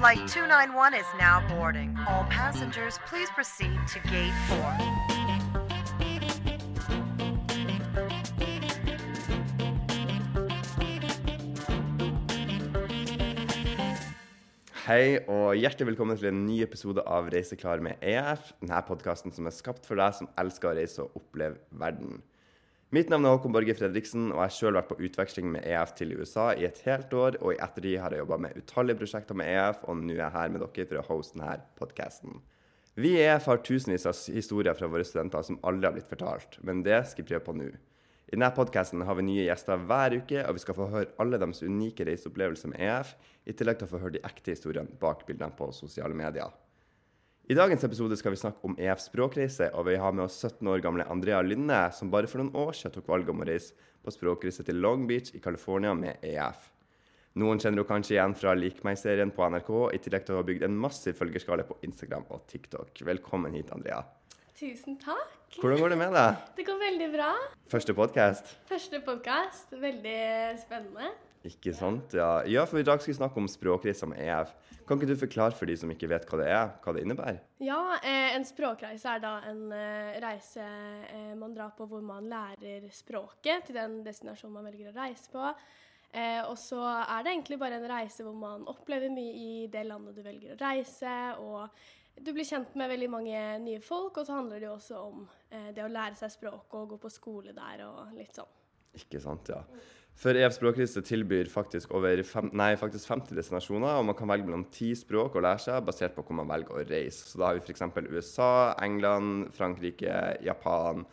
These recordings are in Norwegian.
Flight 291 is now boarding. All passengers, please proceed to gate 4. Hei og hjertelig velkommen til en ny episode av Reiseklar med EF. Denne podkasten som er skapt for deg som elsker å reise og oppleve verden. Mitt navn er Håkon Borge Fredriksen, og jeg har sjøl vært på utveksling med EF til USA i et helt år. Og i ettertid har jeg jobba med utallige prosjekter med EF, og nå er jeg her med dere for å hoste denne podkasten. Vi i EF har tusenvis av historier fra våre studenter som aldri har blitt fortalt, men det skal vi prøve på nå. I denne podkasten har vi nye gjester hver uke, og vi skal få høre alle deres unike reiseopplevelser med EF, i tillegg til å få høre de ekte historiene bak bildene på sosiale medier. I dagens episode skal vi snakke om EF språkreise, og vi har med oss 17 år gamle Andrea Lynne, som bare for noen år siden tok valget om å reise på språkreise til Long Beach i California med EF. Noen kjenner henne kanskje igjen fra Lik meg-serien på NRK, i tillegg til å ha bygd en massiv følgerskale på Instagram og TikTok. Velkommen hit, Andrea. Tusen takk. Hvordan går det med deg? Det går veldig bra. Første podkast? Første podkast. Veldig spennende. Ikke sant? Ja. ja, for i dag skal vi snakke om språkreiser med EF. Kan ikke du forklare for de som ikke vet hva det er, hva det innebærer? Ja, eh, en språkreise er da en eh, reise eh, man drar på hvor man lærer språket til den destinasjonen man velger å reise på. Og så er det egentlig bare en reise hvor man opplever mye i det landet du velger å reise. og du blir kjent med veldig mange nye folk, og så handler det jo også om det å lære seg språket og gå på skole der og litt sånn. Ikke sant, ja. For EF språkliste tilbyr faktisk fem, nei, faktisk 50 destinasjoner, og man kan velge mellom ti språk å lære seg basert på hvor man velger å reise. Så da har vi f.eks. USA, England, Frankrike, Japan,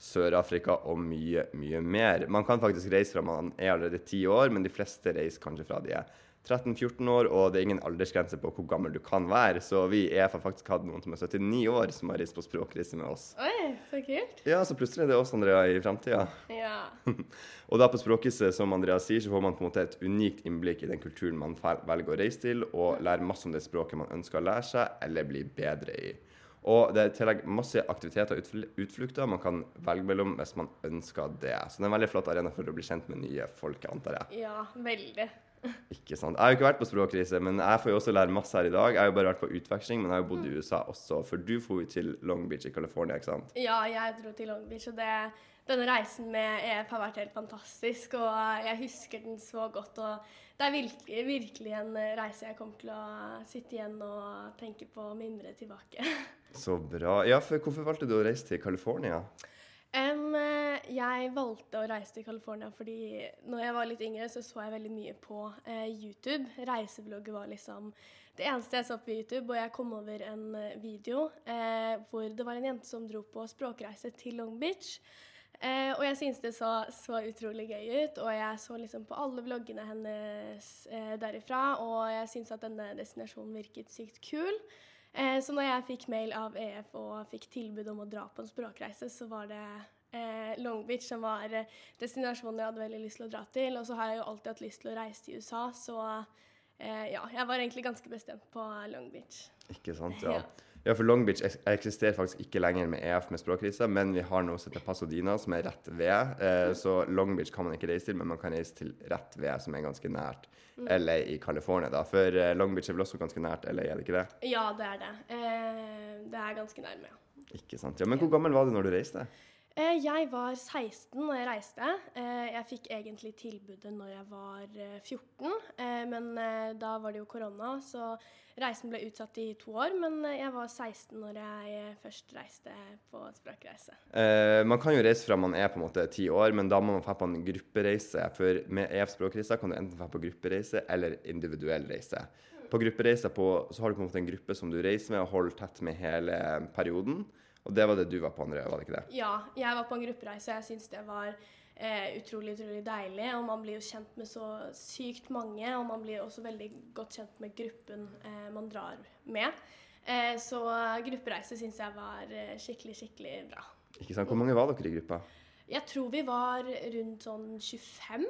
Sør-Afrika og mye, mye mer. Man kan faktisk reise fra man er allerede ti år, men de fleste reiser kanskje fra de er 13-14 år, og det er ingen aldersgrense på hvor gammel du kan være. Så vi EF har faktisk hatt noen som er 79 år, som har reist på språkreise med oss. Oi, så kult. Ja, så plutselig er det oss, Andrea, i framtida. Ja. og da på språkreise, som Andrea sier, så får man på en måte et unikt innblikk i den kulturen man velger å reise til, og lære masse om det språket man ønsker å lære seg, eller bli bedre i. Og det er i tillegg masse aktiviteter og utflukter man kan velge mellom hvis man ønsker det. Så det er en veldig flott arena for å bli kjent med nye folk, antar jeg. ja, veldig. Ikke sant? Jeg har jo ikke vært på språkreise, men jeg får jo også lære masse her i dag. Jeg har jo bare vært på utveksling, men jeg har jo bodd i USA også, for du dro jo til Long Beach i California, ikke sant? Ja, jeg dro til Long Beach, og det, denne reisen med EF har vært helt fantastisk. Og jeg husker den så godt. Og det er virkelig, virkelig en reise jeg kommer til å sitte igjen og tenke på og mimre tilbake. Så bra. Ja, for hvorfor valgte du å reise til California? Eh, jeg valgte å reise til California fordi når jeg var litt yngre, så så jeg veldig mye på eh, YouTube. Reisevlogger var liksom det eneste jeg så på YouTube, og jeg kom over en eh, video eh, hvor det var en jente som dro på språkreise til Long Beach. Eh, og jeg syntes det så, så utrolig gøy ut, og jeg så liksom på alle vloggene hennes eh, derifra, og jeg syntes at denne destinasjonen virket sykt kul. Eh, så når jeg fikk mail av EF og fikk tilbud om å dra på en språkreise, så var det eh, Long Beach som var eh, destinasjonen jeg hadde veldig lyst til å dra til. Og så har jeg jo alltid hatt lyst til å reise til USA, så ja, jeg var egentlig ganske bestemt på Long Beach. Ikke sant, ja. Ja. Ja, for Long Beach eksisterer faktisk ikke lenger med EF med språkkrise, men vi har noe som heter Pasadena, som er rett ved. Eh, så Long Beach kan man ikke reise til, men man kan reise til rett ved, som er ganske nært LA i California, da. For eh, Long Beach er vel også ganske nært LA, er det ikke det? Ja, det er det. Eh, det er ganske nærme. Ikke sant. Ja, Men hvor gammel var du når du reiste? Eh, jeg var 16 når jeg reiste. Eh, jeg fikk egentlig tilbudet når jeg var eh, 14, eh, men da var det jo korona, så reisen ble utsatt i to år. Men jeg var 16 når jeg først reiste på språkreise. Man kan jo reise fra man er på en måte ti år, men da må man dra på en gruppereise. For med EF språkreiser kan du enten dra på gruppereise eller individuell reise. På gruppereise på, så har du på en måte en gruppe som du reiser med og holder tett med hele perioden. Og det var det du var på, Andrea, var det ikke det? Ja, jeg var på en gruppereise, og jeg syns det var eh, utrolig, utrolig deilig. Og man blir jo kjent med så sykt mange, og man blir også veldig godt kjent med gruppen eh, man drar med. Eh, så gruppereise syns jeg var eh, skikkelig, skikkelig bra. Ikke sant? Hvor mange var dere i gruppa? Jeg tror vi var rundt sånn 25,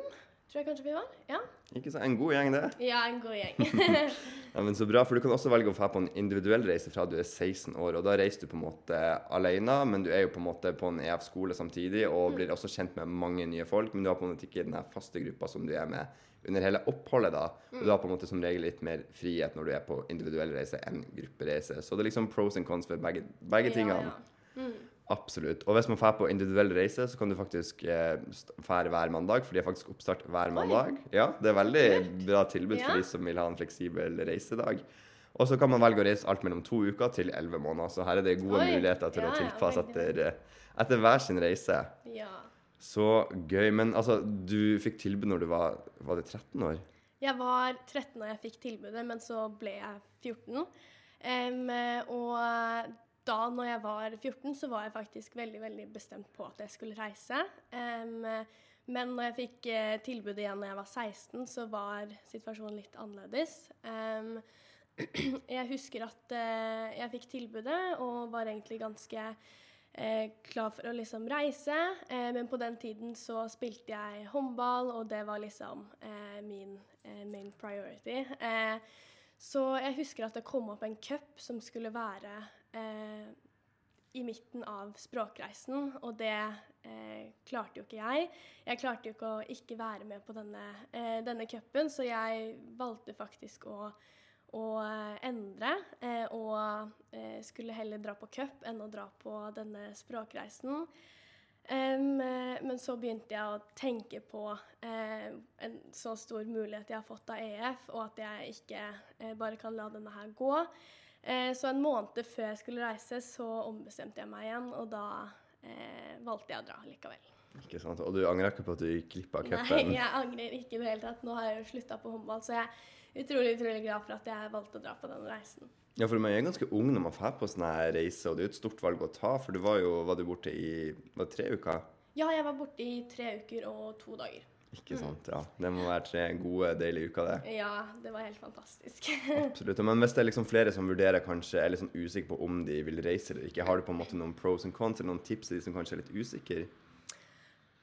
tror jeg kanskje vi var. Ja, Ikke så, En god gjeng, det. ja en god gjeng. Ja, men Så bra, for du kan også velge å dra på en individuell reise fra du er 16 år. og Da reiser du på en måte alene, men du er jo på en måte på en EF-skole samtidig og blir også kjent med mange nye folk. Men du har på en måte ikke den faste gruppa som du er med under hele oppholdet. da. Og du har på en måte som regel litt mer frihet når du er på individuell reise enn gruppereise. Så det er liksom pros and cons for begge, begge tingene. Ja, Absolutt. Og hvis man drar på individuell reise, så kan du faktisk eh, hver mandag, for de har faktisk oppstart hver mandag. Ja, Det er veldig bra tilbud for de som vil ha en fleksibel reisedag. Og så kan man velge å reise alt mellom to uker til elleve måneder. Så her er det gode Oi, muligheter til ja, å tilpasse etter, eh, etter hver sin reise. ja. Så gøy. Men altså, du fikk tilbud når du var Var det 13 år? Jeg var 13 da jeg fikk tilbudet, men så ble jeg 14. Um, og da når jeg var 14, så var jeg faktisk veldig veldig bestemt på at jeg skulle reise. Um, men når jeg fikk uh, tilbudet igjen når jeg var 16, så var situasjonen litt annerledes. Um, jeg husker at uh, jeg fikk tilbudet og var egentlig ganske uh, klar for å liksom reise. Men på den tiden så spilte jeg håndball, og det var liksom min main priority. Så jeg husker at det kom opp en cup som skulle være eh, i midten av språkreisen, og det eh, klarte jo ikke jeg. Jeg klarte jo ikke å ikke være med på denne, eh, denne cupen, så jeg valgte faktisk å å eh, endre, eh, og eh, skulle heller dra på cup enn å dra på denne språkreisen. Eh, men så begynte jeg å tenke på eh, en så stor mulighet jeg har fått av EF, og at jeg ikke bare kan la denne her gå. Eh, så en måned før jeg skulle reise, så ombestemte jeg meg igjen, og da eh, valgte jeg å dra likevel. Ikke sant? Og du angrer ikke på at du gikk glipp av Nei, jeg angrer ikke i det hele tatt. Nå har jeg jo slutta på håndball, så jeg er utrolig utrolig glad for at jeg valgte å dra på den reisen. Ja, for man er ganske ung når man drar på sånn her reise, og det er jo et stort valg å ta. For du var jo var du borte i var det tre uker? Ja, jeg var borte i tre uker og to dager. Ikke sant? Ja. Det må være tre gode, deilige uker, det. Ja, det var helt fantastisk. Absolutt. Men hvis det er liksom flere som vurderer kanskje, er litt sånn usikre på om de vil reise eller ikke, har du på en måte noen pros and cons eller noen tips til de som kanskje er litt usikre?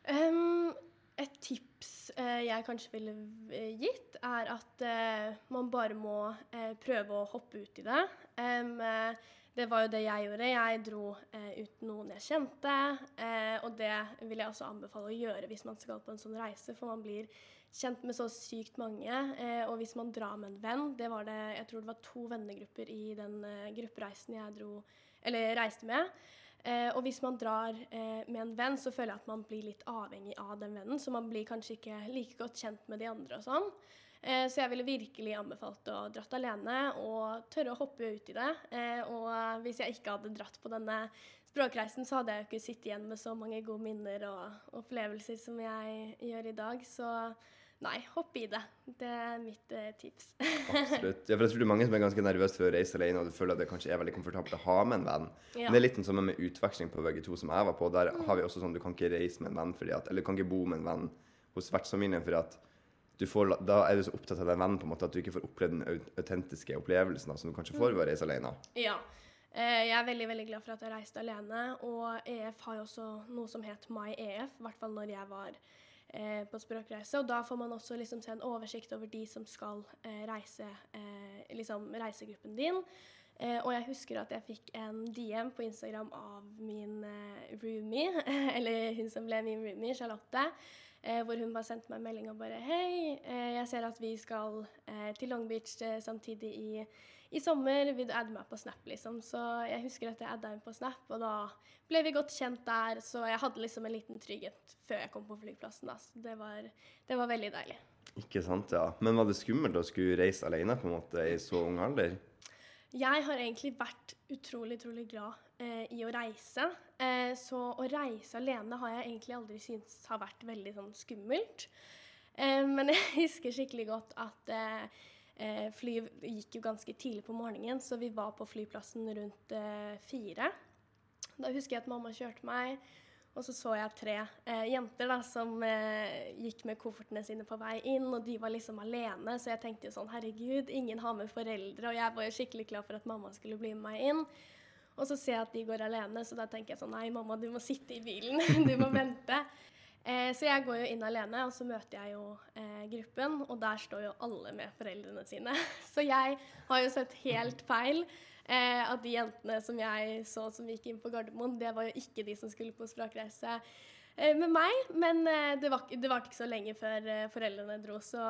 Um, et tips uh, jeg kanskje ville gitt, er at uh, man bare må uh, prøve å hoppe ut i det. Um, eh, det var jo det jeg gjorde. Jeg dro eh, uten noen jeg kjente. eh, og det vil jeg også anbefale å gjøre hvis man skal på en sånn reise, for man blir kjent med så sykt mange. Eh, og hvis man drar med en venn det var det, Jeg tror det var to vennegrupper i den eh, gruppereisen jeg dro, eller reiste med. Eh, og hvis man drar eh, med en venn, så føler jeg at man blir litt avhengig av den vennen. Så man blir kanskje ikke like godt kjent med de andre og sånn. Eh, så jeg ville virkelig anbefalt å dratt alene og tørre å hoppe ut i det. Eh, og hvis jeg ikke hadde dratt på denne språkreisen, så hadde jeg jo ikke sittet igjen med så mange gode minner og opplevelser som jeg gjør i dag. Så nei, hopp i det. Det er mitt eh, tips. Absolutt. Ja, for jeg tror det er mange som er ganske nervøse for å reise alene, og du føler at det kanskje er veldig komfortabelt å ha med en venn. Ja. Men det er litt den samme med utveksling på VG2 som jeg var på. Der har vi også sånn du kan ikke reise med en venn fordi at, eller du kan ikke bo med en venn hos vertsfamilien fordi at får, da er du så opptatt av den vennen på en måte at du ikke får opplevd den autentiske opplevelsen da, som du kanskje får ved å reise alene. Ja. Eh, Jeg er veldig veldig glad for at jeg reiste alene. Og EF har jo også noe som het MyEF, i hvert fall når jeg var eh, på språkreise. Og da får man også liksom se en oversikt over de som skal eh, reise, eh, liksom reisegruppen din. Eh, og jeg husker at jeg fikk en DM på Instagram av min eh, roomie, eller hun som ble min roomie, Charlotte. Eh, hvor hun bare sendte meg en melding og bare Hei, eh, jeg ser at vi skal eh, til Long Beach eh, samtidig i, i sommer. Vil du adde meg på Snap, liksom? Så jeg husker at jeg adda henne på Snap, og da ble vi godt kjent der. Så jeg hadde liksom en liten trygghet før jeg kom på flyplassen, da. Så det var, det var veldig deilig. Ikke sant, ja. Men var det skummelt å skulle reise alene på en måte i så ung alder? Jeg har egentlig vært utrolig, utrolig glad eh, i å reise. Eh, så å reise alene har jeg egentlig aldri syntes har vært veldig sånn skummelt. Eh, men jeg husker skikkelig godt at eh, eh, flyet gikk jo ganske tidlig på morgenen, så vi var på flyplassen rundt eh, fire. Da husker jeg at mamma kjørte meg, og så så jeg tre eh, jenter da, som eh, gikk med koffertene sine på vei inn, og de var liksom alene, så jeg tenkte jo sånn herregud, ingen har med foreldre, og jeg var jo skikkelig glad for at mamma skulle bli med meg inn. Og så ser jeg at de går alene, så da tenker jeg sånn nei, mamma, du må sitte i bilen, du må vente. Eh, så jeg går jo inn alene, og så møter jeg jo eh, gruppen, og der står jo alle med foreldrene sine. Så jeg har jo sett helt feil. Eh, at de jentene som jeg så som gikk inn på Gardermoen, det var jo ikke de som skulle på språkreise. Eh, med meg, men eh, det var, det var ikke så lenge før eh, foreldrene dro, så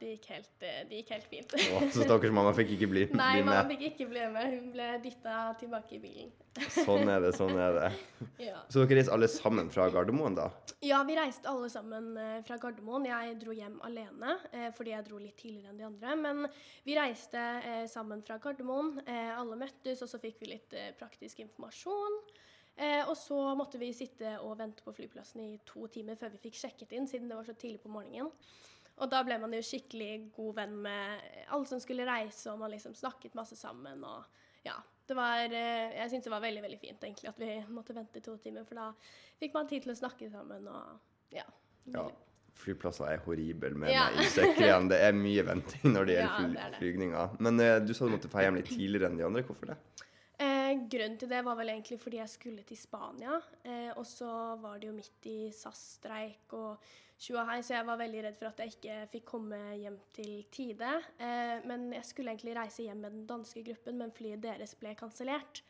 det gikk helt, det gikk helt fint. Å, så stakkars mamma fikk ikke bli, Nei, bli mamma fikk ikke bli med. Hun ble dytta tilbake i bilen. Sånn er det, sånn er det. Ja. Så dere reiste alle sammen fra Gardermoen, da? Ja, vi reiste alle sammen fra Gardermoen. Jeg dro hjem alene fordi jeg dro litt tidligere enn de andre. Men vi reiste sammen fra Gardermoen. Alle møttes, og så fikk vi litt praktisk informasjon. Eh, og så måtte vi sitte og vente på flyplassen i to timer før vi fikk sjekket inn, siden det var så tidlig på morgenen. Og da ble man jo skikkelig god venn med alle som skulle reise, og man liksom snakket masse sammen. og ja, det var, eh, jeg syntes det var veldig veldig fint egentlig at vi måtte vente to timer, for da fikk man tid til å snakke sammen og ja. Ja. Flyplasser er horrible med Ja. igjen. Det er mye venting når det gjelder ja, det det. flygninger. Men eh, du sa du måtte dra hjem litt tidligere enn de andre. Hvorfor det? Grunnen til det var vel egentlig fordi jeg skulle til Spania, eh, og så var det jo midt i SAS-streik og tjoahei, så jeg var veldig redd for at jeg ikke fikk komme hjem til tide. Eh, men jeg skulle egentlig reise hjem med den danske gruppen, men flyet deres ble kansellert.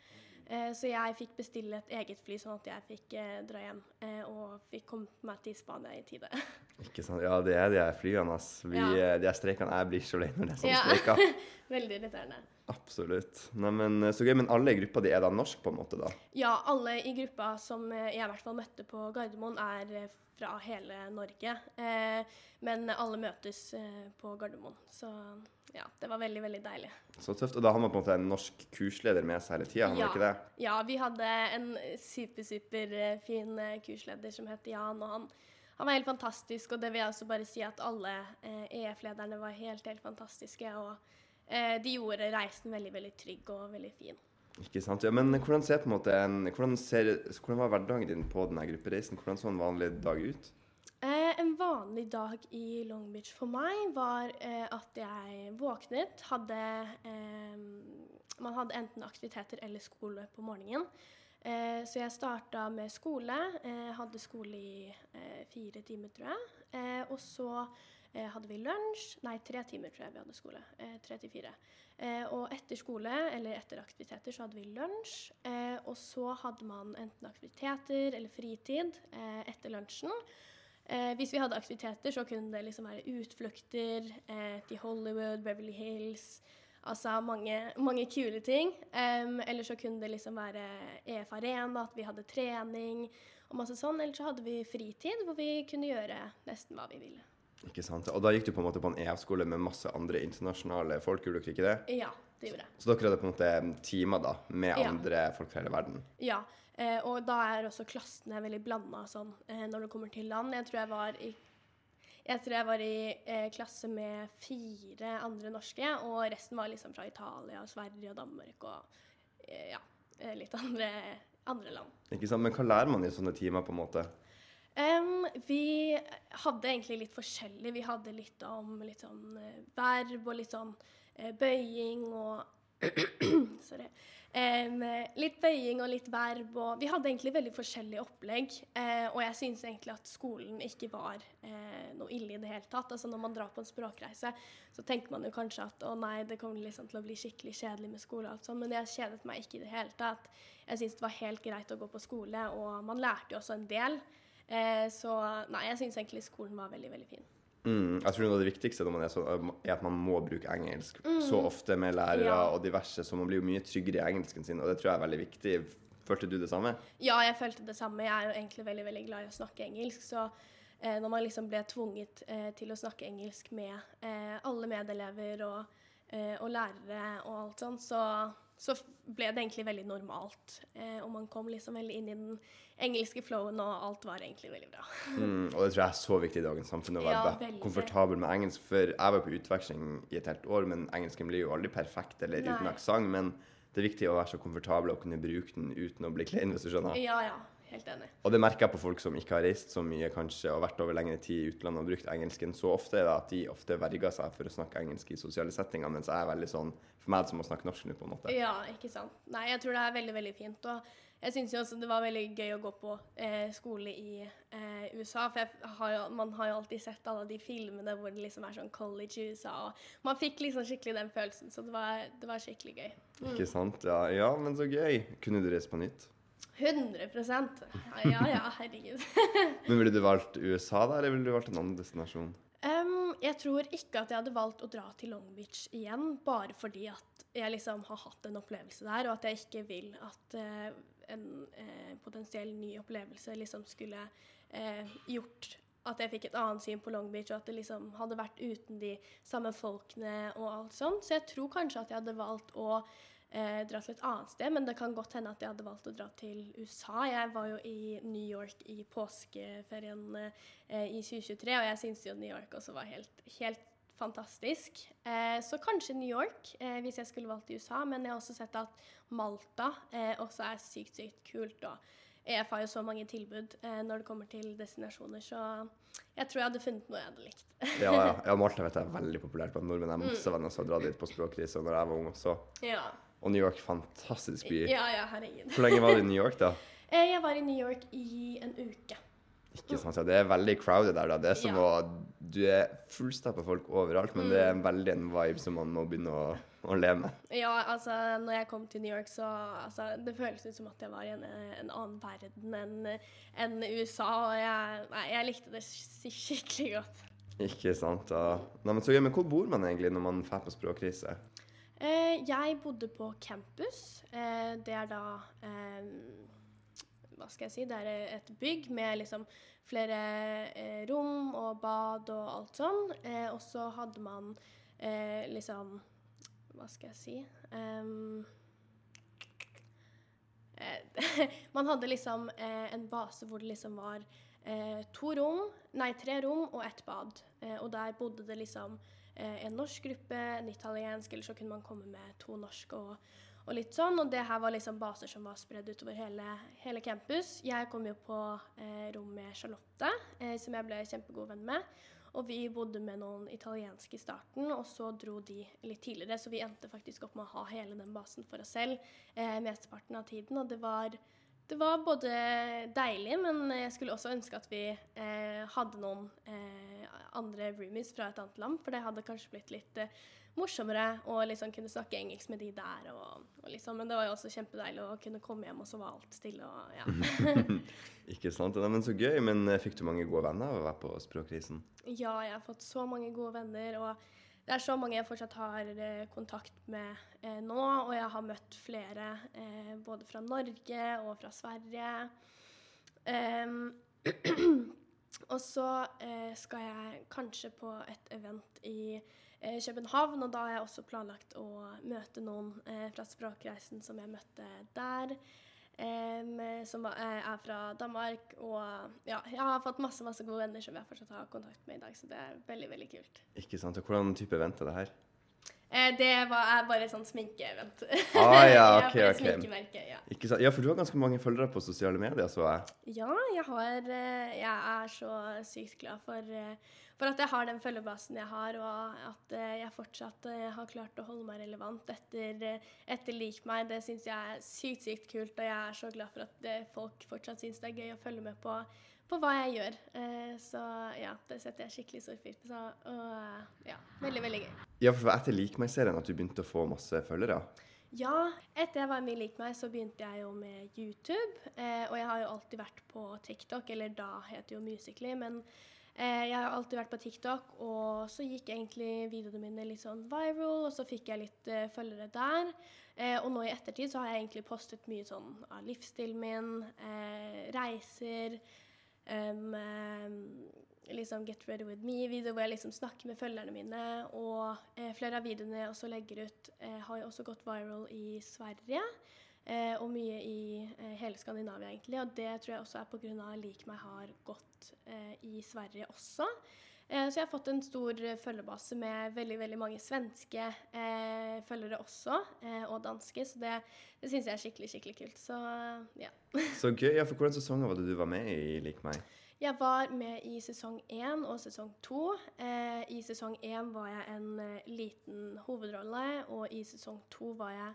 Eh, så jeg fikk bestille et eget fly, sånn at jeg fikk eh, dra hjem eh, og fikk kommet meg til Spania i tide. Ikke sant? Ja, det er de flyene, ass. Vi, Ja. eh, de streikene Jeg blir så lei når det er sånne Ja. streiker. veldig irriterende. Absolutt. Nei, men eh, Så gøy. Men alle i gruppa di er da norsk, på en måte, da? Ja, alle i gruppa som jeg i hvert fall møtte på Gardermoen, er eh, fra hele Norge. Eh, men alle møtes eh, på Gardermoen. Så ja, det var veldig, veldig deilig. Så tøft. Og da har man på en måte en norsk kursleder med seg hele tida, har man Ja. ikke det? Ja, vi hadde en super, super fin kursleder som het Jan, og han, han var helt fantastisk. Og det vil jeg også bare si at alle eh, EF-lederne var helt, helt fantastiske. Og de gjorde reisen veldig, veldig trygg og veldig fin. Ikke sant? Ja, Men hvordan ser på en måte en, hvordan, ser, hvordan var hverdagen din på denne gruppereisen? Hvordan så en vanlig dag ut? Eh, en vanlig dag i Long Beach for meg var eh, at jeg våknet, hadde eh, Man hadde enten aktiviteter eller skole på morgenen. Eh, så jeg starta med skole. Eh, hadde skole i eh, fire timer, tror jeg. Eh, og så eh, hadde vi lunsj. Nei, tre timer tror jeg vi hadde skole. Eh, tre til fire. Eh, og etter skole, eller etter aktiviteter, så hadde vi lunsj. Eh, og så hadde man enten aktiviteter eller fritid eh, etter lunsjen. Eh, hvis vi hadde aktiviteter, så kunne det liksom være utflukter eh, til Hollywood, Beverly Hills Altså mange, mange kule ting. Um, eller så kunne det liksom være EF Arena, at vi hadde trening og masse sånn. Eller så hadde vi fritid, hvor vi kunne gjøre nesten hva vi ville. Ikke sant? Og da gikk du på en måte på en EF-skole med masse andre internasjonale folk, gjorde dere ikke det? Ja, det gjorde jeg. Så dere hadde på en måte timer da, med Ja. andre folk fra hele verden? Ja, eh, og da er også klassene veldig blanda sånn eh, når det kommer til land. Jeg tror jeg var i jeg tror jeg var i eh, klasse med fire andre norske, og resten var liksom fra Italia, Sverige og Danmark og eh, ja, eh, litt andre, andre land. Ikke sant? Men hva lærer man i sånne timer, på en måte? Em, vi hadde egentlig litt forskjellig. Vi hadde litt om litt sånn uh, verb og litt sånn uh, bøying og Sorry. Um, litt bøying og litt verb og Vi hadde egentlig veldig forskjellig opplegg. Uh, og jeg syns egentlig at skolen ikke var noe ille i det hele tatt. Altså Når man drar på en språkreise, så tenker man jo kanskje at å nei, det kommer liksom til å bli skikkelig kjedelig med skole og alt sånt, men jeg kjedet meg ikke i det hele tatt. Jeg syns det var helt greit å gå på skole, og man lærte jo også en del. Eh, så nei, jeg syns egentlig skolen var veldig, veldig fin. Mm, jeg tror noe av det viktigste når man er sånn, er at man må bruke engelsk så ofte med lærere Mm. Ja. og diverse, så man blir jo mye tryggere i engelsken sin, og det tror jeg er veldig viktig. Følte du det samme? Ja, jeg følte det samme. Jeg er jo egentlig veldig, veldig glad i å snakke engelsk, så eh, når man liksom ble tvunget eh, til å snakke engelsk med eh, alle medelever og, eh, og lærere og alt sånt, så, så ble det egentlig veldig normalt. Eh, og man kom liksom veldig inn i den engelske flowen, og alt var egentlig veldig bra. Mm, og det tror jeg er så viktig i dagens samfunn, å være Ja, komfortabel med engelsk. For jeg var på utveksling i et helt år, men engelsken blir jo aldri perfekt eller uten Nei. aksent. Men det er viktig å være så komfortabel og kunne bruke den uten å bli klein, hvis du skjønner. Ja, ja. Helt enig. Og det merker jeg på folk som ikke har reist så mye kanskje, og vært over lengre tid i utlandet og brukt engelsken. Så ofte det at de ofte verger seg for å snakke engelsk i sosiale settinger, mens jeg er veldig sånn For meg er det som å snakke norsk nå, på en måte. Ja, ikke sant. Nei, jeg tror det er veldig, veldig fint. Og jeg syns jo også det var veldig gøy å gå på eh, skole i eh, USA. For har jo, man har jo alltid sett alle de filmene hvor det liksom er sånn college i USA. Og man fikk liksom skikkelig den følelsen, så det var, det var skikkelig gøy. Ikke sant? Ja, ja, men så gøy. Kunne du reist på nytt? 100% Ja, ja, herregud. Men ville du valgt USA, da, eller ville du valgt en annen destinasjon? Um, jeg tror ikke at jeg hadde valgt å dra til Long Beach igjen, bare fordi at jeg liksom har hatt en opplevelse der, og at jeg ikke vil at uh, en uh, potensiell ny opplevelse liksom skulle uh, gjort at jeg fikk et annet syn på Long Beach, og at det liksom hadde vært uten de samme folkene og alt sånt. Så jeg tror kanskje at jeg hadde valgt å eh, dra til et annet sted, men det kan godt hende at jeg hadde valgt å dra til USA. Jeg var jo i New York i påskeferien eh, i 2023, og jeg syns jo New York også var helt, helt fantastisk. Eh, så kanskje New York, eh, hvis jeg skulle valgt USA, men jeg har også sett at Malta eh, også er sykt, sykt kult. og EF har jo så mange tilbud eh, når det kommer til destinasjoner, så jeg tror jeg hadde funnet noe jeg hadde likt. ja, ja. ja, Malta vet jeg er veldig populært blant nordmenn. Jeg har masse venner som har dratt dit på språkreise når jeg var ung også. Ja. Og New York, fantastisk by. Ja, ja, herregud. Hvor lenge var du i New York, da? Eh, jeg var i New York i en uke. Ikke sant, ja. Det er veldig crowded der, da. Det er som Ja. å Du er fullstappa folk overalt, men det er Mm. veldig en vibe som man må begynne å, å leve med. Ja, altså, når jeg kom til New York, så altså, Det føles ut som at jeg var i en, en annen verden enn en USA, og jeg, nei, jeg likte det skikkelig godt. Ikke sant? Ja. Nei, men, så, ja, men hvor bor man egentlig når man drar på språkreise? Eh, jeg bodde på campus. Eh, det er da eh, Hva skal jeg si? Det er et bygg med liksom flere eh, rom og bad og alt sånn. Eh, og så hadde man eh, liksom Hva skal jeg si? Eh, man hadde liksom en base hvor det liksom var to rom, nei, tre rom og ett bad. Og der bodde det liksom en norsk gruppe, en italiensk, eller så kunne man komme med to norske og, og litt sånn. Og det her var liksom baser som var spredd utover hele, hele campus. Jeg kom jo på eh, rom med Charlotte, eh, som jeg ble kjempegod venn med. Og vi bodde med noen italienske i starten, og så dro de litt tidligere. Så vi endte faktisk opp med å ha hele den basen for oss selv eh, mesteparten av tiden. Og det var, det var både deilig, men jeg skulle også ønske at vi eh, hadde noen eh, andre roomies fra et annet land, for det hadde kanskje blitt litt eh, morsommere å liksom kunne snakke engelsk med de der. Og, og liksom, men det var jo også kjempedeilig å kunne komme hjem, og så var alt stille. og ja. Ikke sant? Nei, men så gøy. Men eh, fikk du mange gode venner av å være på Språkkrisen? Ja, jeg har fått så mange gode venner, og det er så mange jeg fortsatt har eh, kontakt med eh, nå. Og jeg har møtt flere eh, både fra Norge og fra Sverige. Em, og så eh, skal jeg kanskje på et event i eh, København, og da har jeg også planlagt å møte noen eh, fra språkreisen som jeg møtte der. Som eh, er fra Danmark. Og ja, jeg har fått masse masse gode venner som jeg fortsatt har kontakt med i dag, så det er veldig veldig kult. Ikke sant? Og hvordan type event er det her? Eh, det var, er bare sånn sminkeevent. Ah, ja, ok, ok. Ja. Sant? Ja, for du har ganske mange følgere på sosiale medier, så jeg. Ja, jeg har eh, Jeg er så sykt glad for, eh, for at jeg har den følgebasen jeg har, og at jeg fortsatt har klart å holde meg relevant etter, etter Lik meg. Det syns jeg er sykt, sykt kult, og jeg er så glad for at folk fortsatt syns det er gøy å følge med på, på hva jeg gjør. Eh, Så ja, det setter jeg skikkelig stor pris på. Så, Og eh, ja, veldig, veldig gøy. Ja, for etter Lik meg-serien at du begynte å få masse følgere. Ja, etter jeg var med i Lik meg, så begynte jeg jo med YouTube. Eh, og jeg har jo alltid vært på TikTok, eller da het det jo Musically, men jeg har alltid vært på TikTok, og så gikk egentlig videoene mine litt sånn viral, og så fikk jeg litt uh, følgere der. Uh, og nå i ettertid så har jeg egentlig postet mye sånn av livsstilen min, uh, reiser, em, liksom Get Ready With Me-video hvor jeg liksom snakker med følgerne mine. Og eh, flere av videoene jeg også legger ut, eh, har jo også gått viral i Sverige. Eh, og mye i eh, hele Skandinavia, egentlig. Og det tror jeg også er pga. Lik meg har gått eh, i Sverige også. Eh, så jeg har fått en stor eh, følgebase med veldig veldig mange svenske eh, følgere også, eh, og danske. Så det, det syns jeg er skikkelig skikkelig kult. Så ja. Så gøy. Ja, for hvordan sesonger var det du var med i Lik meg? Jeg var med i sesong én og sesong to. Eh, I sesong én var jeg en eh, liten hovedrolle, og i sesong to var jeg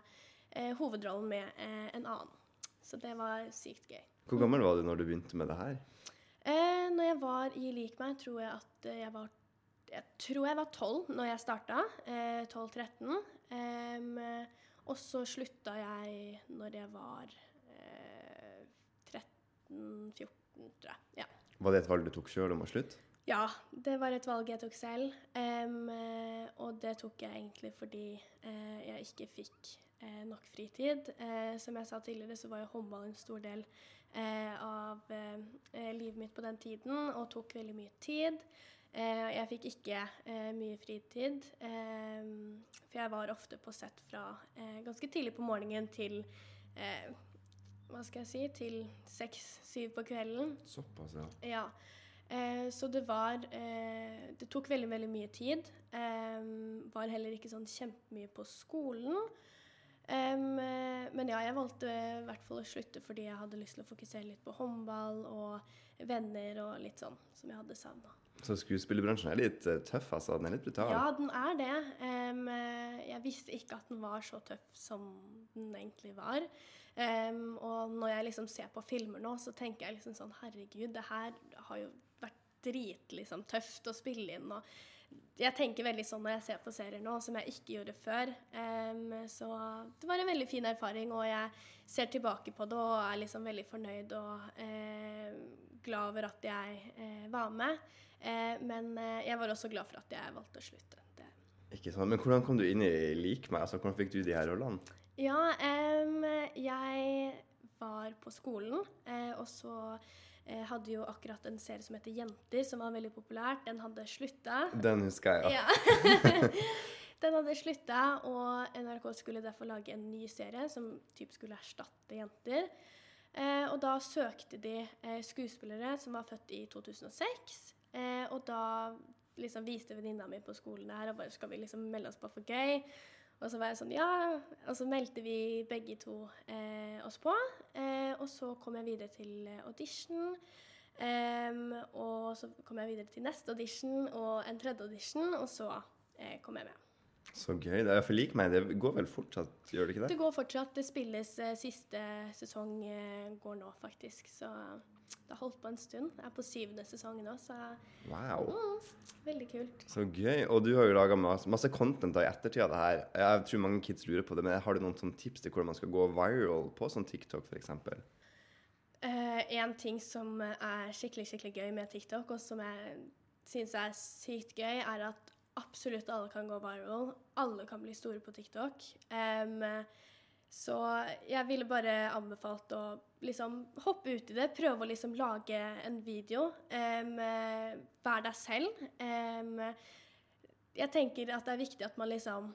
eh, hovedrollen med eh, en annen. Så det var sykt gøy. Hvor gammel var du når du begynte med det her? Eh, når jeg var i Lik meg, tror jeg at eh, jeg var Jeg tror jeg var tolv når jeg starta. Eh, 12-13. Eh, og så slutta jeg når jeg var eh, 13-14, tror jeg. Ja. Var det et valg du tok sjøl om å slutte? Ja, det var et valg jeg tok selv. eh, og det tok jeg egentlig fordi uh, jeg ikke fikk uh, nok fritid. Uh, som jeg sa tidligere, så var jo håndball en stor del av eh, eh, livet mitt på den tiden og tok veldig mye tid. Eh, jeg fikk ikke eh, mye fritid, for jeg var ofte på sett fra eh, ganske tidlig på morgenen til eh, hva skal jeg si, til seks-syv på kvelden. Såpass, ja. Ja. Eh, så det var eh, Det tok veldig, veldig mye tid. Eh, var heller ikke sånn kjempemye på skolen. Eh, men ja, jeg valgte i hvert fall å slutte fordi jeg hadde lyst til å fokusere litt på håndball og venner og litt sånn som jeg hadde savna. Så skuespillerbransjen er litt eh, tøff, altså. Den er litt brutal. Ja, den er det. Eh, jeg visste ikke at den var så tøff som den egentlig var. Um, og når jeg liksom ser på filmer nå, så tenker jeg liksom sånn Herregud, det her har jo vært drit liksom, tøft å spille inn. Og jeg tenker veldig sånn når jeg ser på serier nå, som jeg ikke gjorde før. Um, så det var en veldig fin erfaring, og jeg ser tilbake på det og er liksom veldig fornøyd og uh, glad over at jeg uh, var med. Uh, men jeg var også glad for at jeg valgte å slutte. Det. Ikke sant? Men hvordan kom du inn i Lik meg? Altså, hvordan fikk du de her rollene? Ja, um, jeg var på skolen, og så eh, hadde jo akkurat en serie som heter Jenter, som var veldig populært. Den hadde slutta. Den husker jeg, ja. Ja. Den hadde slutta, og NRK skulle derfor lage en ny serie som typ skulle erstatte Jenter. Eh, og da søkte de eh, skuespillere som var født i 2006. Eh, og da liksom viste venninna mi på skolen her og bare skal vi liksom melde oss på for gøy. Og så var jeg sånn ja, og så meldte vi begge to eh, oss på. Eh, og så kom jeg videre til eh, audition. Og så kom jeg videre til neste audition og en tredje audition, og så eh, kom jeg med. Så gøy. Det er for lik meg. Det går vel fortsatt, gjør det ikke Det det? går fortsatt. Det spilles eh, siste sesong eh, går nå, faktisk. Så det har holdt på en stund. Jeg er på syvende sesong nå, så Wow. mm, veldig kult. Så gøy. Og du har jo laga masse, masse content da i ettertid av det her. Jeg tror mange kids lurer på det, men har du noen sånne tips til hvordan man skal gå viral på sånn TikTok, f.eks.? Eh, en ting som er skikkelig skikkelig gøy med TikTok, og som jeg syns er sykt gøy, er at absolutt alle kan gå viral. Alle kan bli store på TikTok. Um, så jeg ville bare anbefalt å liksom hoppe ut i det. Prøve å liksom lage en video. Um, Vær deg selv. Um, jeg tenker at det er viktig at man liksom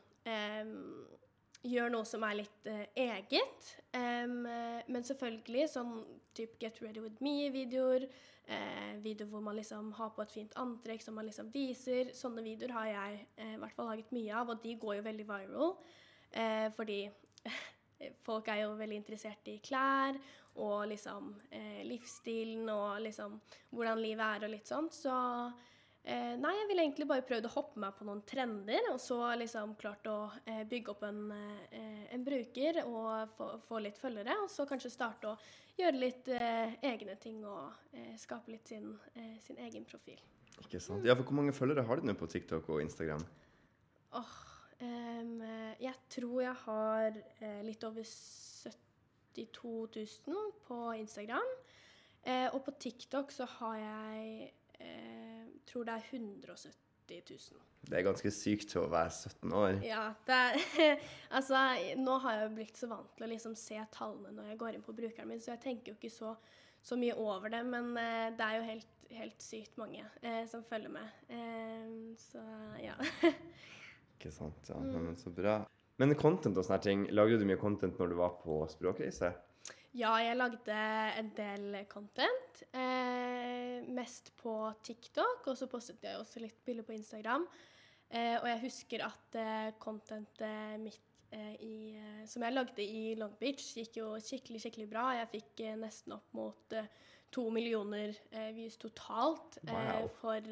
gjør noe som er litt uh, eget. Men selvfølgelig sånn type Get Ready With Me-videoer. Eh, videoer hvor man liksom har på et fint antrekk som man liksom viser. Sånne videoer har jeg eh, hvert fall laget mye av, og de går jo veldig viral. Eh, fordi folk er jo veldig interessert i klær og liksom eh, livsstilen og liksom hvordan livet er og litt sånt. Så Eh, nei, jeg ville egentlig bare prøvd å hoppe meg på noen trender, og så liksom klart å eh, bygge opp en, en bruker og få, få litt følgere, og så kanskje starte å gjøre litt eh, egne ting og eh, skape litt sin, eh, sin egen profil. Ikke sant? Ja, for hvor mange følgere har du nå på TikTok og Instagram? Åh, em, eh, jeg tror jeg har litt over 72 000 på Instagram, eh, og på TikTok så har jeg eh, tror det er 170 000. Det er ganske sykt å være 17 år. Ja, det er Altså, nå har jeg blitt så vant til å liksom se tallene når jeg går inn på brukeren min, så jeg tenker jo ikke så, så mye over det, men eh, det er jo helt, helt sykt mange eh, som følger med. Eh, så ja. Ikke sant? Ja, men Så bra. Men content og sånne ting, lagde du mye content når du var på språkreise? Ja, jeg lagde en del content. Eh, mest på TikTok, og så postet jeg også litt bilder på Instagram. Eh, og jeg husker at eh, contentet mitt eh, i, eh, som jeg lagde i Long Beach, gikk jo skikkelig, skikkelig bra. Jeg fikk eh, nesten opp mot to millioner views totalt eh, Wow. for,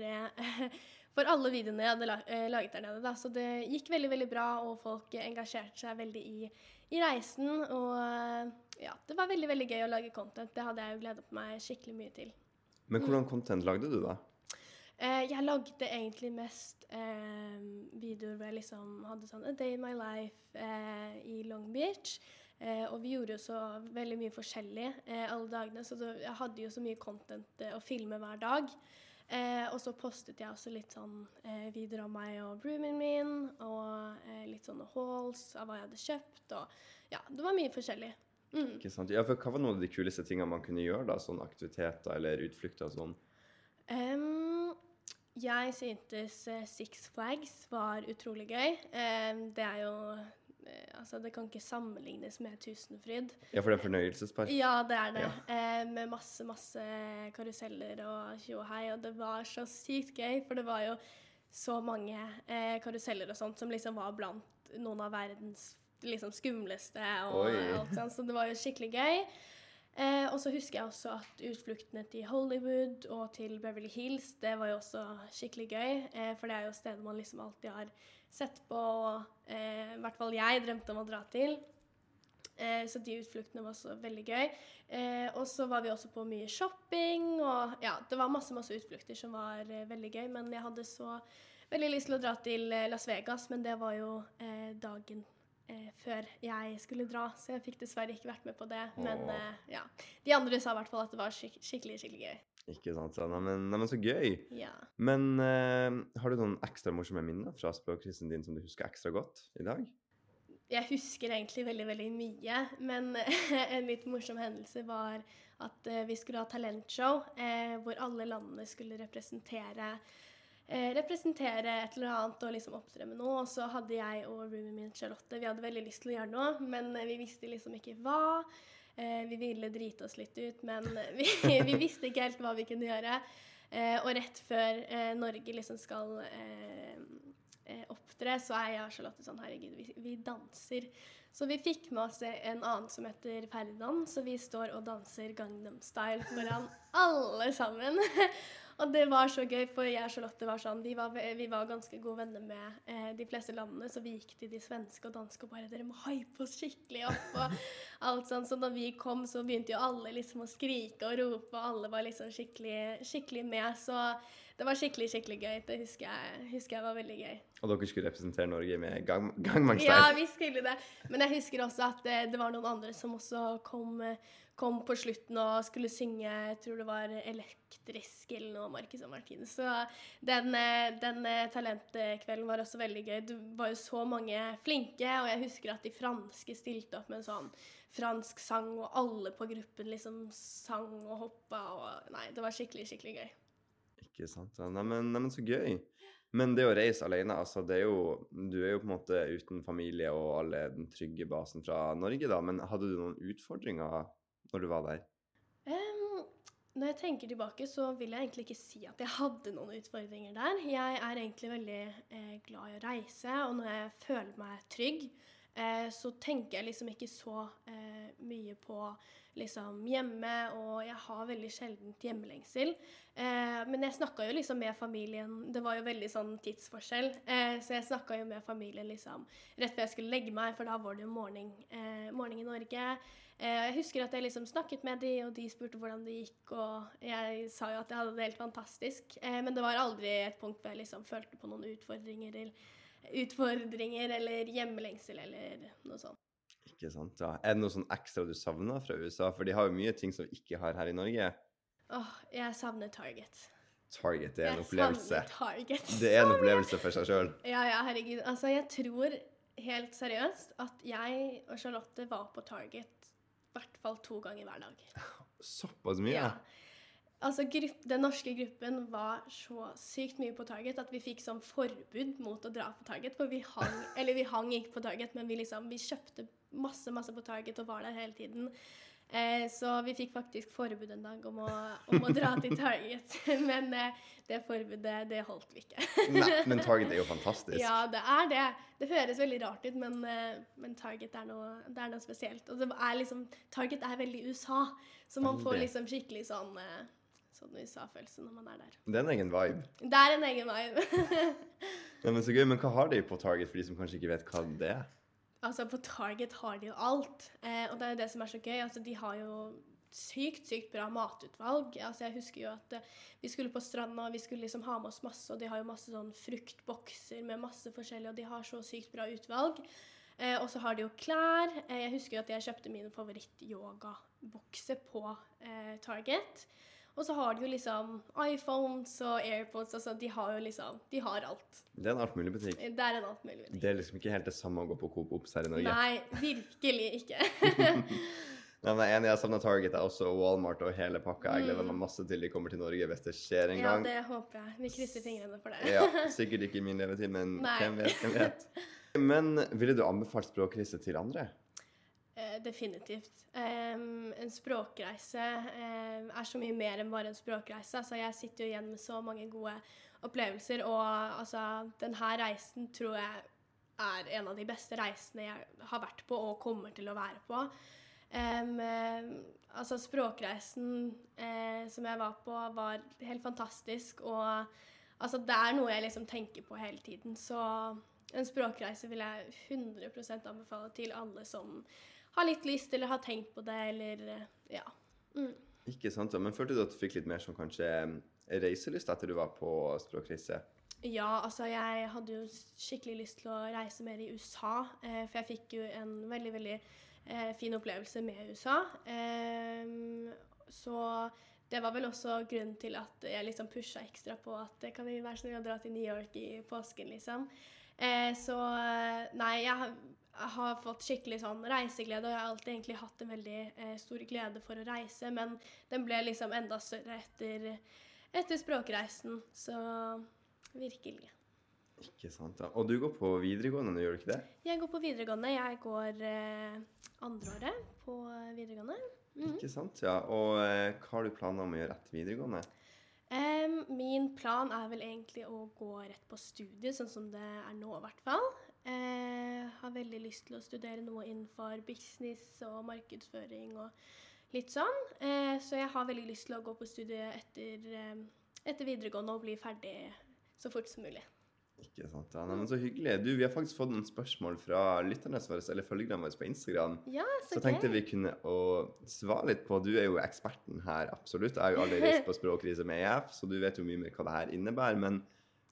for alle videoene jeg hadde la laget der nede. Da. Så det gikk veldig, veldig bra, og folk engasjerte seg veldig i, i reisen. Og ja, det var veldig, veldig gøy å lage content. Det hadde jeg jo gledet meg skikkelig mye til. Men hvordan content lagde du, da? Eh, jeg lagde egentlig mest eh, videoer hvor jeg liksom hadde sånn A day in my life eh, i Long Beach. Eh, og vi gjorde jo så veldig mye forskjellig eh, alle dagene, så det, jeg hadde jo så mye content å filme hver dag. Eh, og så postet jeg også litt sånn eh, videoer av meg og roomien min, og eh, litt sånne hauls av hva jeg hadde kjøpt, og ja, det var mye forskjellig. Mm. Ikke sant? Ja, for Hva var noen av de kuleste tingene man kunne gjøre? da, Sånn aktiviteter eller utflukter og sånn? Um, jeg syntes eh, Six Flags var utrolig gøy. Um, det er jo eh, Altså, det kan ikke sammenlignes med Tusenfryd. Ja, for det er fornøyelsespark? Ja, det er det. Ja. Eh, med masse, masse karuseller og tjo og hei. Og det var så sykt gøy, for det var jo så mange eh, karuseller og sånt som liksom var blant noen av verdens liksom skumleste og Oi. alt sånt. Så det var jo skikkelig gøy. Eh, og så husker jeg også at utfluktene til Hollywood og til Beverly Hills, det var jo også skikkelig gøy. Eh, for det er jo steder man liksom alltid har sett på, og eh, i hvert fall jeg drømte om å dra til. Eh, så de utfluktene var også veldig gøy. Eh, og så var vi også på mye shopping, og ja, det var masse, masse utflukter som var eh, veldig gøy. Men jeg hadde så veldig lyst til å dra til Las Vegas, men det var jo dagen eh, før jeg skulle dra, så jeg fikk dessverre ikke vært med på det. Men eh, ja, de andre sa i hvert fall at det var skik skikkelig, skikkelig gøy. Ikke sant? Ja, Neimen, neimen, så gøy. Ja. Men eh, har du noen ekstra morsomme minner fra språkkrisen din som du husker ekstra godt i dag? Jeg husker egentlig veldig, veldig mye, men en litt morsom hendelse var at eh, vi skulle ha talentshow eh, hvor alle landene skulle representere representere et eller annet og liksom opptre med noe. Og så hadde jeg og roomien min Charlotte vi hadde veldig lyst til å gjøre noe, men eh, vi visste liksom ikke hva. Eh, vi ville drite oss litt ut, men vi, vi visste ikke helt hva vi kunne gjøre. Eh, og rett før eh, Norge liksom skal eh, eh, opptre, så er jeg og Charlotte sånn Herregud, vi, vi danser. Så vi fikk med oss en annen som heter Ferdinand, så vi står og danser Gangnam Style foran alle sammen. og det var så gøy, for jeg og Charlotte var sånn Vi var, vi var ganske gode venner med eh, de fleste landene, så vi gikk til de svenske og danske og bare Dere må hype oss skikkelig opp. og alt sånn. Så da vi kom, så begynte jo alle liksom å skrike og rope, og alle var liksom skikkelig, skikkelig med. Så det var skikkelig, skikkelig gøy. Det husker jeg, husker jeg var veldig gøy. Og dere skulle representere Norge med gang gangmangstein? Ja, vi skulle det. Men jeg husker også at det, det var noen andre som også kom, eh, kom på slutten og skulle synge Jeg tror det var elektrisk eller noe Marcus og Martine. Så den, eh, den eh, talentkvelden var også veldig gøy. Det var jo så mange flinke, og jeg husker at de franske stilte opp med en sånn fransk sang, og alle på gruppen liksom sang og hoppa og Nei, det var skikkelig, skikkelig gøy. Ikke sant? Neimen, nei, så gøy. Men det å reise alene, altså, det er jo Du er jo på en måte uten familie og alle den trygge basen fra Norge, da. Men hadde du noen utfordringer når du var der? Um, når jeg tenker tilbake, så vil jeg egentlig ikke si at jeg hadde noen utfordringer der. Jeg er egentlig veldig eh, glad i å reise, og når jeg føler meg trygg, eh, så tenker jeg liksom ikke så eh, mye på liksom hjemme, og jeg har veldig sjeldent hjemmelengsel. Eh, men jeg snakka jo liksom med familien Det var jo veldig sånn tidsforskjell, eh, så jeg snakka jo med familien liksom rett før jeg skulle legge meg, for da var det jo morgen, eh, morgen i Norge. Eh, Jeg husker at jeg liksom snakket med de, og de spurte hvordan det gikk, og jeg sa jo at jeg hadde det helt fantastisk. Men det var aldri et punkt hvor jeg liksom følte på noen utfordringer eller, utfordringer eller hjemmelengsel eller noe sånt. Ikke sant? Ja. Er det noe sånn ekstra du savner fra USA? For de har jo mye ting som vi ikke har her i Norge. Åh, jeg savner Target. Target det er en jeg opplevelse. savner Target. Det er en opplevelse for seg sjøl. Ja, ja, herregud. Altså, jeg tror helt seriøst at jeg og Charlotte var på Target i hvert fall to ganger hver dag. Såpass mye? Ja. Altså, grupp, Den norske gruppen var så sykt mye på Target at vi fikk sånn forbud mot å dra på Target. For vi hang, eller vi hang ikke på Target, men vi liksom, vi kjøpte masse masse på Target og var der hele tiden. Eh, så vi fikk faktisk forbud en dag om å, om å dra til Target. Men eh, det forbudet, det holdt vi ikke. Nei, men Target er jo fantastisk. Ja, det er det. Det høres veldig rart ut, men, eh, men Target er noe, er noe spesielt. Og det er liksom, Target er veldig USA, så man får liksom skikkelig sånn, eh, sånn USA-følelse når man er der. Det er en egen vibe. Det er en egen vibe. Nei, men så gøy. Men hva har de på Target for de som kanskje ikke vet hva det er? altså, på Target har de jo alt. Eh, og det er jo det som er så gøy. Altså, de har jo sykt, sykt bra matutvalg. Altså, jeg husker jo at eh, vi skulle på stranda, og vi skulle liksom ha med oss masse, og de har jo masse sånn fruktbokser med masse forskjellig, og de har så sykt bra utvalg. Eh, og så har de jo klær. Eh, jeg husker jo at jeg kjøpte min favoritt-yogabukse på eh, Target. Og så har de jo liksom iPhones og AirPods. Altså, de har jo liksom De har alt. Det er en alt mulig butikk. Det er en alt mulig butikk. Det er liksom ikke helt det samme å gå på Coop Ops her i Norge. Nei, virkelig ikke. Nei, men jeg er enig, jeg savner Target jeg også, og Walmart og hele pakka. Jeg gleder meg masse til de kommer til Norge hvis det skjer en gang. ja, det håper jeg. Vi krysser fingrene for det. Ja, Sikkert ikke i min levetid, men Nei. hvem vet, hvem vet. Men ville du anbefalt språkreise til andre? Definitivt. Um, en språkreise um, er så mye mer enn bare en språkreise. Altså, jeg sitter jo igjen med så mange gode opplevelser, og altså, denne reisen tror jeg er en av de beste reisene jeg har vært på og kommer til å være på. Em, altså, språkreisen uh, som jeg var på, var helt fantastisk, og altså, det er noe jeg liksom tenker på hele tiden. Så en språkreise vil jeg 100% anbefale til alle som har litt lyst, eller har tenkt på det, eller eh, ja. Mm. Ikke sant. Men følte du at du fikk litt mer som kanskje reiselyst etter du var på språkreise? Ja, altså jeg hadde jo skikkelig lyst til å reise mer i USA, eh, for jeg fikk jo en veldig, veldig eh, fin opplevelse med USA. Eh, så det var vel også grunnen til at jeg liksom pusha ekstra på at eh, kan vi være snill å dra til New York i påsken, liksom. Eh, så eh, nei, jeg har, fått skikkelig sånn reiseglede, og jeg har alltid egentlig hatt en veldig eh, stor glede for å reise, men den ble liksom enda større etter, etter språkreisen. Så virkelig. Ikke sant, ja. Og du går på videregående nå, gjør du ikke det? Jeg går på videregående. Jeg går eh, andreåret på videregående. Mhm. Ikke sant, ja. Og eh, hva har du planer om å gjøre etter videregående? Em, min plan er vel egentlig å gå rett på studiet, sånn som det er nå i hvert fall. Veldig lyst til å studere noe innenfor business og markedsføring og litt sånn. Eh, så jeg har veldig lyst til å gå på studiet etter, eh, etter videregående og bli ferdig så fort som mulig. Ikke sant, ja. Nei, men så hyggelig. Du, vi har faktisk fått noen spørsmål fra lytterne våre, eller følgerne våre på Instagram. Ja, så, Så tenkte vi kunne å svare litt på Du er jo eksperten her, absolutt. Jeg har jo aldri reist på språkkrise med EF, så du vet jo mye mer hva det her innebærer. Men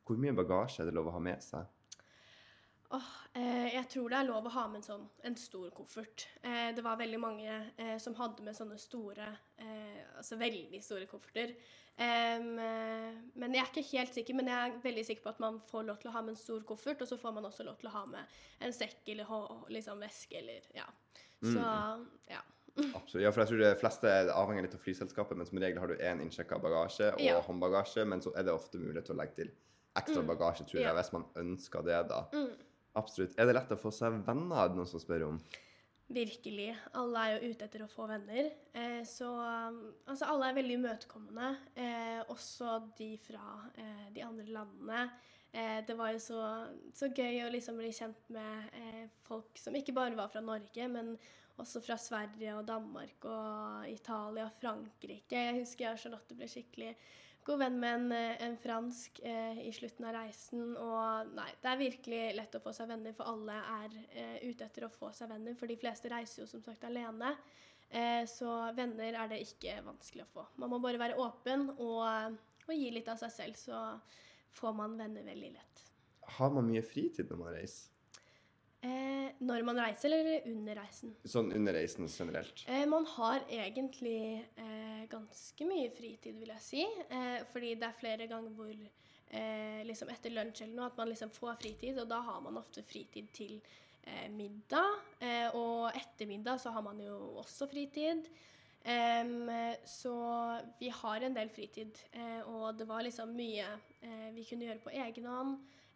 hvor mye bagasje er det lov å ha med seg? Åh, eh, jeg tror det er lov å ha med en sånn en stor koffert. Eh, det var veldig mange eh, som hadde med sånne store, eh, altså veldig store kofferter. Eh, men jeg er ikke helt sikker, men jeg er veldig sikker på at man får lov til å ha med en stor koffert, og så får man også lov til å ha med en sekk eller liksom veske eller ja. Så ja. Absolutt. Ja, for jeg tror det fleste avhenger litt av flyselskapet, men som regel har du én innsjekka bagasje og Ja. håndbagasje, men så er det ofte mulighet til å legge til ekstra bagasje, tror jeg, Ja. hvis man ønsker det, da. Absolutt. Er det lett å få seg venner, er det noen som spør om? Virkelig. Alle er jo ute etter å få venner. Eh, så um, altså alle er veldig imøtekommende. Eh, også de fra eh, de andre landene. Eh, det var jo så, så gøy å liksom bli kjent med eh, folk som ikke bare var fra Norge, men også fra Sverige og Danmark og Italia og Frankrike. Jeg husker jeg og Charlotte ble skikkelig god venn med en, eh, en fransk eh, i slutten av reisen. Og nei, det er virkelig lett å få seg venner, for alle er eh, ute etter å få seg venner. For de fleste reiser jo som sagt alene. Eh, så venner er det ikke vanskelig å få. Man må bare være åpen og, og gi litt av seg selv, så får man venner veldig lett. Har man mye fritid når man reiser? Eh, når man reiser, eller under reisen? Sånn under reisen generelt? Eh, man har egentlig eh, ganske mye fritid, vil jeg si. Eh, fordi det er flere ganger hvor eh, liksom etter lunsj eller noe at man liksom får fritid, og da har man ofte fritid til eh, middag. Eh, og etter middag så har man jo også fritid. Um, så vi har en del fritid, eh, og det var liksom mye eh, vi kunne gjøre på egen hånd.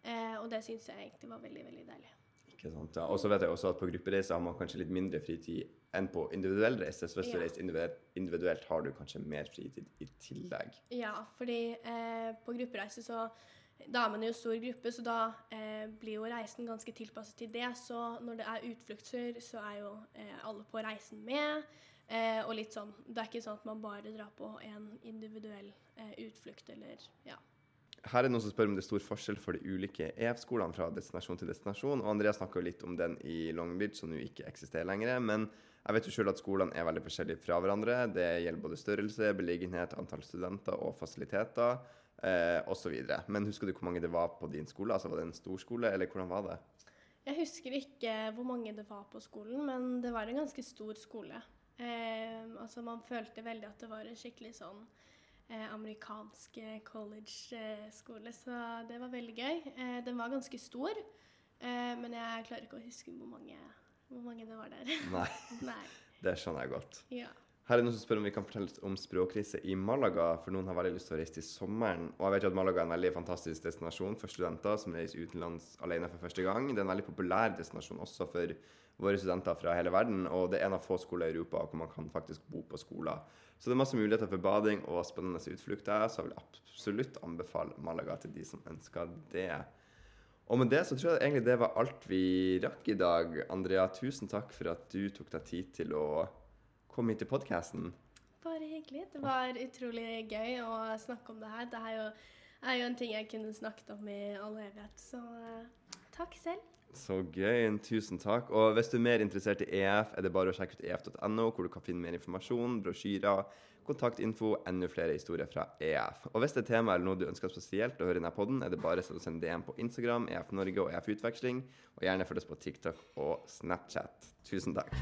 Eh, og det syns jeg egentlig var veldig, veldig deilig. Ikke sant, ja. Og så vet jeg også at på gruppereiser har man kanskje litt mindre fritid enn på individuell reise. Så hvis du Ja. reiser individuelt, individuelt, har du kanskje mer fritid i tillegg. Ja, fordi eh, på gruppereise så Da er man jo stor gruppe, så da eh, blir jo reisen ganske tilpasset til det. Så når det er utflukter, så er jo eh, alle på reisen med. Eh, og litt sånn Det er ikke sånn at man bare drar på en individuell eh, utflukt eller Ja. Her er det noen som spør om det er stor forskjell for de ulike EF-skolene fra destinasjon til destinasjon. Og Andrea snakka litt om den i Long Beach, som nå ikke eksisterer lenger. Men jeg vet jo sjøl at skolene er veldig forskjellige fra hverandre. Det gjelder både størrelse, beliggenhet, antall studenter og fasiliteter eh, osv. Men husker du hvor mange det var på din skole? Altså Var det en stor skole, eller hvordan var det? Jeg husker ikke hvor mange det var på skolen, men det var en ganske stor skole. Eh, altså Man følte veldig at det var en skikkelig sånn eh, amerikansk eh, college-skole, så det var veldig gøy. Eh, den var ganske stor, eh, men jeg klarer ikke å huske hvor mange, hvor mange det var der. Nei, Nei. det skjønner jeg godt. Ja. Her er det noen som spør om vi kan fortelle litt om språkkrise i Malaga, for noen har veldig lyst til å reise til sommeren. Og jeg vet jo at Malaga er en veldig fantastisk destinasjon for studenter som reiser utenlands alene for første gang. Det er en veldig populær destinasjon også for våre studenter fra hele verden, og det er en av få skoler i Europa hvor man kan faktisk bo på skoler. Så det er masse muligheter for bading og spennende utflukter, så jeg vil absolutt anbefale Malaga til de som ønsker det. Og med det så tror jeg egentlig det var alt vi rakk i dag. Andrea, tusen takk for at du tok deg tid til å komme hit til podkasten. Bare hyggelig. Det var utrolig gøy å snakke om det her. Det er jo, er jo en ting jeg kunne snakket om i all evighet, så eh, takk selv. Så gøy. Tusen takk. Og hvis du er mer interessert i EF, er det bare å sjekke ut ef.no, hvor du kan finne mer informasjon, brosjyrer, kontaktinfo, enda flere historier fra EF. Og hvis det er tema eller noe du ønsker spesielt å høre i denne podden, er det bare å sende DM på Instagram, EF Norge og EF Utveksling, og gjerne følg oss på TikTok og Snapchat. Tusen takk.